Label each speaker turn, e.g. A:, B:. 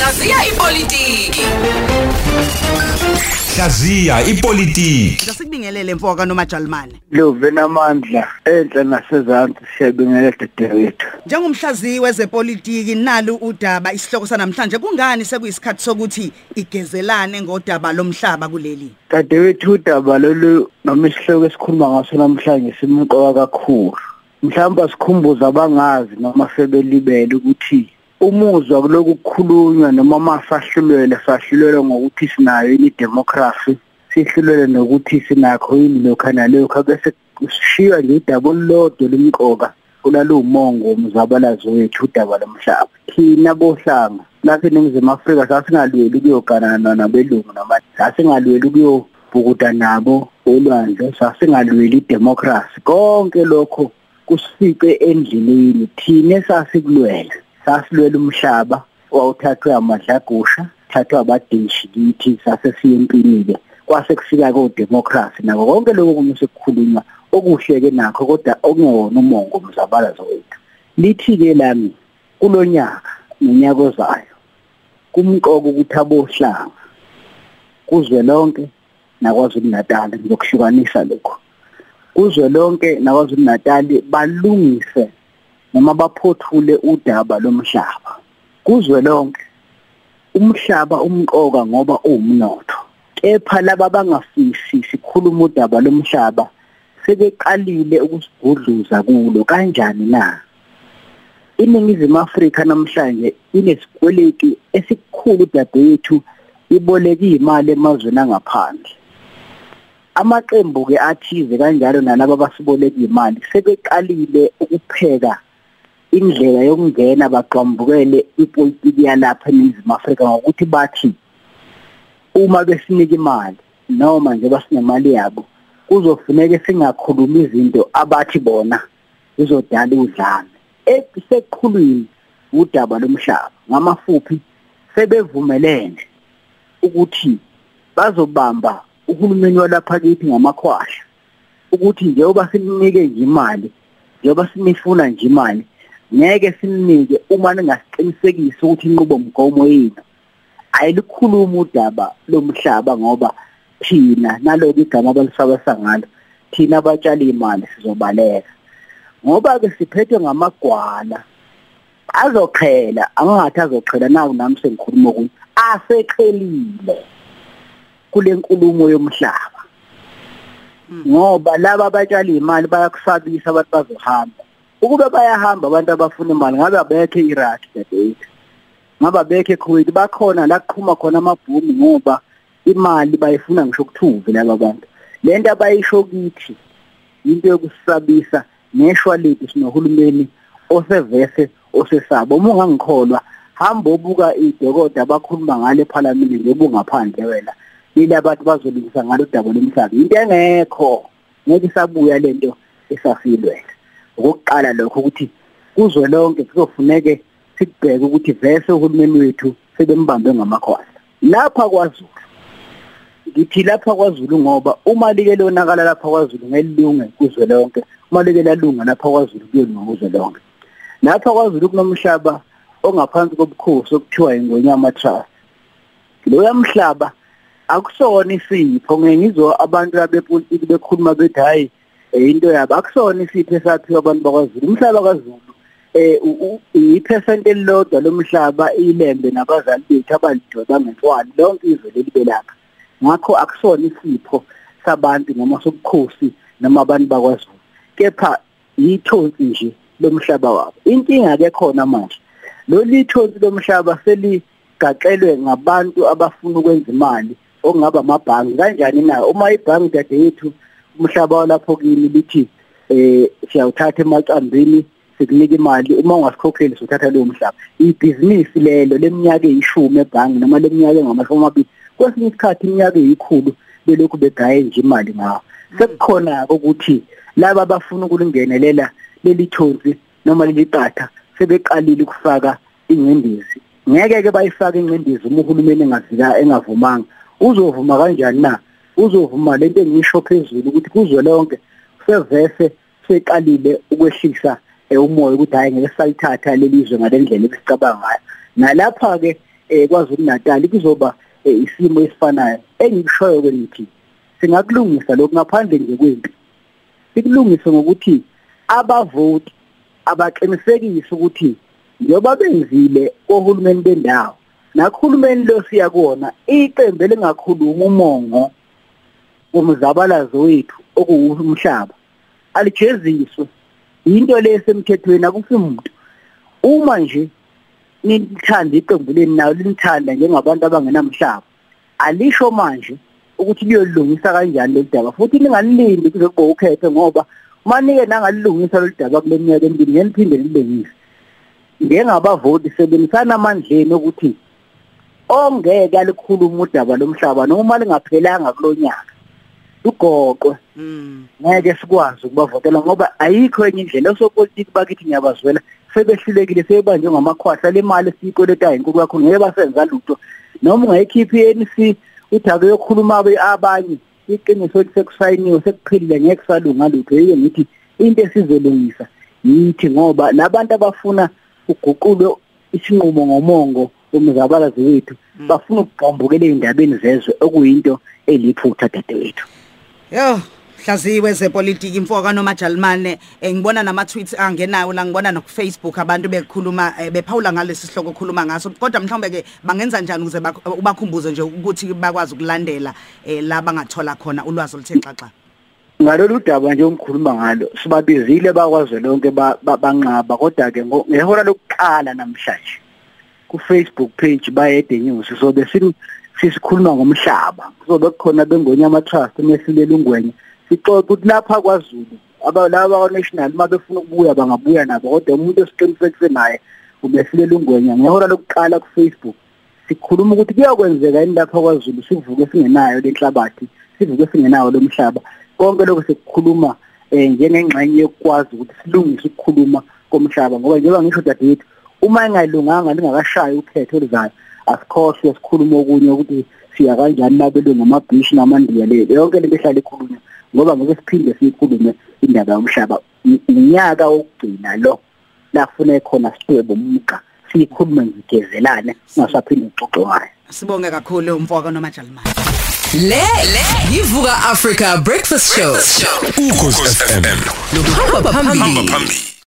A: Hlaziya ipolitiki.
B: Hlaziya ipolitiki.
C: Asikubingelele mfoka noMajalimane.
D: Luve namandla enhle nasezantsi siyabingelela dadewethu.
C: Njengomhlaziyi wezepolitiki nalo udaba isihloko sanamhlanje kungani sekuyisikhathi sokuthi igezelane ngodaba lomhlaba kuleli.
D: Dadewethu udaba lolu noma isihloko esikhuluma ngaso namhlanje simqoka kakhulu. Mhlawumbe sikhumbuza abangazi noma sebelibele ukuthi umuzwa kuloku kukhulunywa noma masahlulwele sahlulelwa ngokuthi sinayo ini democracy sihlulele nokuthi sinakho yini lokho nalokho bese sishiywa nje idaba olulodwa lemqoka kulalo umongo womzabalazo wethu udaba lomhlaba. Thina bohlanga lapha eNingizimu Afrika sasingalweli ukuyoganana nabelungu noma sasingalweli ukuyobhukuda nabo olwandle sasingalweli idemocracy. Konke lokho kusife endleleni thina esasikulwela. Sasilwela umhlaba owawuthathwe amadlagusha thathwa abadeshi kithi sasesiyempini-ke kwase kufika kodemokhrasi nako konke lokho kumese kukhulunywa okuhle-ke nakho kodwa okungewona umongo umzabalazo wethu. Lithi-ke lami kulo nyaka nonyaka ozayo kumqoka ukuthi abohlanga kuzwe lonke nakwazulu natali ngizokuhlukanisa lokho. Kuzwe lonke nakwazulu natali balungise noma baphothule udaba lomhlaba kuzwe lonke umhlaba umqoka ngoba uwumnotho. Kepha laba bangafisi sikhuluma udaba lomhlaba sebeqalile ukusigudluza kulo kanjani na? Iningizimu Afrika namhlanje inesikweleti esikhulu dadewethu iboleka imali emazweni angaphandle. Amaqembu ke athize kanjalo nalabo abasiboleka imali sebeqalile ukupheka indlela yokungena baqhambukele ipolitiki yalapha eNingizimu Afrika ngokuthi bathi uma besinika imali noma nje basinemali yabo kuzofuneka singakhuluma izinto abathi bona izodala udlame. Eseqhulwini udaba lomhlaba ngamafuphi sebevumelene ukuthi bazobamba uhulumeni walapha kithi ngamakhwahla ukuthi njengoba sinike nje imali njengoba sinifuna nje imali ngeke sinike uma ningasiqinisekisa ukuthi inqubo mgomo yenu ayilikhuluma udaba lomhlaba ngoba thina naloko igama abalisabasa ngalo thina abatshali imali sizobaleka. Ngoba ke siphethwe ngamagwala azoqhela angathi azoqhela naku nami sengikhuluma ukuthi aseqhelile kule nkulumo yomhlaba. Ngoba laba abatshali imali bayakusabisa abantu bazohamba. Ukube bayahamba abantu abafuna imali ngabe abekho eIraq dadewethu ngabe abekho eKuwait bakhona la kuqhuma khona amabhumu ngoba imali bayifuna ngisho ukuthuve laba bantu. Lento abayisho kithi into yokusabisa neshwa lethu sinohulumeni osevese osesabo. Uma ungangikholwa hamba obuka idokoda abakhuluma ngale eParliament njengoba ungaphandle wena. Yile abantu bazolungisa ngalo daba lomhlaba? Into engekho ngeke isabuya lento esafilwela okokuqala lokho ukuthi kuzwe lonke kuzofuneke sikubheke ukuthi vese uhulumeni wethu sebembambe ngamakhwala lapha kwaZulu ngithi lapha kwaZulu ngoba uma like lonakala lapha kwaZulu ngelunge kuzwe lonke uma like lalunga lapha kwaZulu kuyolunga kuzwe lonke. Lapha kwaZulu kunomhlaba ongaphansi kobukhosi okuthiwa ingonyama trust. Loya mhlaba akusona isipho ngengizwa abantu abepolitiki bekhuluma bethi hayi into yabo. Akusona isipho esaphiwa abantu bakwaZulu. Umhlaba kaZulu eh ipercent elilodwa lomhlaba ilembe nabazali bethu abalidoda bangentwali lonke izwe lelibe lapha ngakho akusona isipho sabantu noma sobukhosi noma abantu bakwaZulu. Kepha yithonsi nje lomhlaba wabo. Inkinga ke khona manje lo lithonsi lomhlaba seligaxelwe ngabantu abafuna ukwenza imali okungaba amabhangi kanjani na? Uma ibhangi dadewethu umhlaba walapho kini lithi eh siyawuthatha emacambini sikunika imali. Uma ungasikhokheli sothatha leyo mhlaba. Ibhizinisi lelo leminyaka eyishumi ebhangi noma leminyaka engamashumi amabili kwesinye isikhathi iminyaka eyikhulu belokhu begaye nje imali ngawo. Sekukhona ukuthi laba abafuna ukulingenelela leli thonsi noma leli qatha sebeqalile ukufaka ingcindezi. Ngeke ke bayifake ingcindezi uma uhulumeni engavumanga. Uzovuma kanjani na? Uzovuma lento engisho phezulu ukuthi kuzwe lonke sevese seqalile ukwehlisa umoya ukuthi hayi ngeke sayithatha leli zwe ngalendlela esicabanga ngayo nalapha ke eh kwaZulu Natal kuzoba eh, isimo esifanayo. Engikushoyo ke nithi singakulungisa lokhu ngaphandle nje kwempi. Sikulungise ngokuthi abavoti abaqinisekise ukuthi njengoba benzile ohulumeni bendawo nakhulumeni lo siya kuona iqembu elingakhuluma umongo womzabalazo wethu okuwumhlaba. Alijeziswe. Into lesemthethweni akusimuntu. Uma nje nithanda iqembu leni nayo linithanda njengabantu abangenamhlaba alisho manje ukuthi liyolungisa kanjani le daba. Futhi ningalilindi kuze kube ukhethe ngoba manike nangalilungisa lo daba kule minyaka emibili ngeniphinde lilungise ngengabavoti sebenisana amandleni ukuthi ongeke alikhuluma udaba lomhlaba noma lingaphelanga kulonyaka ugoqwe
C: Mm.
D: ngeke sikwazi ukubavotela ngoba ayikho enye indlela osopolitiki bakithi ngiyabazwela. Sebehlulekile sebanje ngamakhwahla le mali esiyikoleta inkulu kakhulu ngeke basenza lutho. Noma ungayikhiphi i-ANC uthi ake yokhuluma abe abanye iqiniso lisekusayiniwe sekuphelile ngeke salunga lutho. Yiyo ngithi into esizolungisa yithi ngoba labantu abafuna uguqulo isinqumo ngomongo umzabalazi wethu bafuna ukugqambukela ezindabeni zezwe okuyinto eliphutha dadewethu.
C: Yo, hlaziwe zepolitiki imfoka noma Jalimane eh, ngibona nama tweets angenayo la ngibona no Facebook abantu bekhuluma eh, bephawula ngalesi sihloko okhuluma ngaso. Kodwa mhlawumbe ke bangenza njani ukuze bak- ubakhumbuze nje ukuthi bakwazi ukulandela eh, la bangathola khona ulwazi oluthe xaxa
D: ngalolu daba nje omkhuluma ngalo sibabizile bakwazi lonke ba- ba- banqaba. Kodwa ke ngo- ngehora lokuqala namhlanje ku Facebook page bayede news sobe sin sisikhuluma ngomhlaba. Kuzobe kukhona bengonyama trust emesilela ungwenye sixoxa ukuthi lapha kwaZulu abalaba kwa national mabefuna ukubuya bangabuya nabo kodwa umuntu esiqinisekise naye ubesilela ungwenya. Ngehora lokuqala ku Facebook sikhuluma ukuthi kuyakwenzeka yini lapha kwaZulu sivuke singenayo lenhlabathi sivuke singenayo lomhlaba konke lokho sekukhuluma eh njengengxenye yokwazi ukuthi silungise ukukhuluma komhlaba ngoba njengoba ngisho dadewethu uma engayilunganga lingakashayi ukhetho olizayo asikhohle sikhuluma okunye ukuthi siya kanjani nabelungu amabhishi namandiya le yonke lento ehlala ikhulunywa ngoba ngeke siphinde siyikhulume indaba yomhlaba. Unyaka wokugcina lo la kufuna khona sibebe umqa siyikhulume ngigezelane singasaphinde uxoxe ngayo
C: sibonge kakhulu umfoka noma Jalimane.
A: Le le yivuka Africa Breakfast Show.
B: ukhosi FM
A: Hamba phambili.
B: phambili.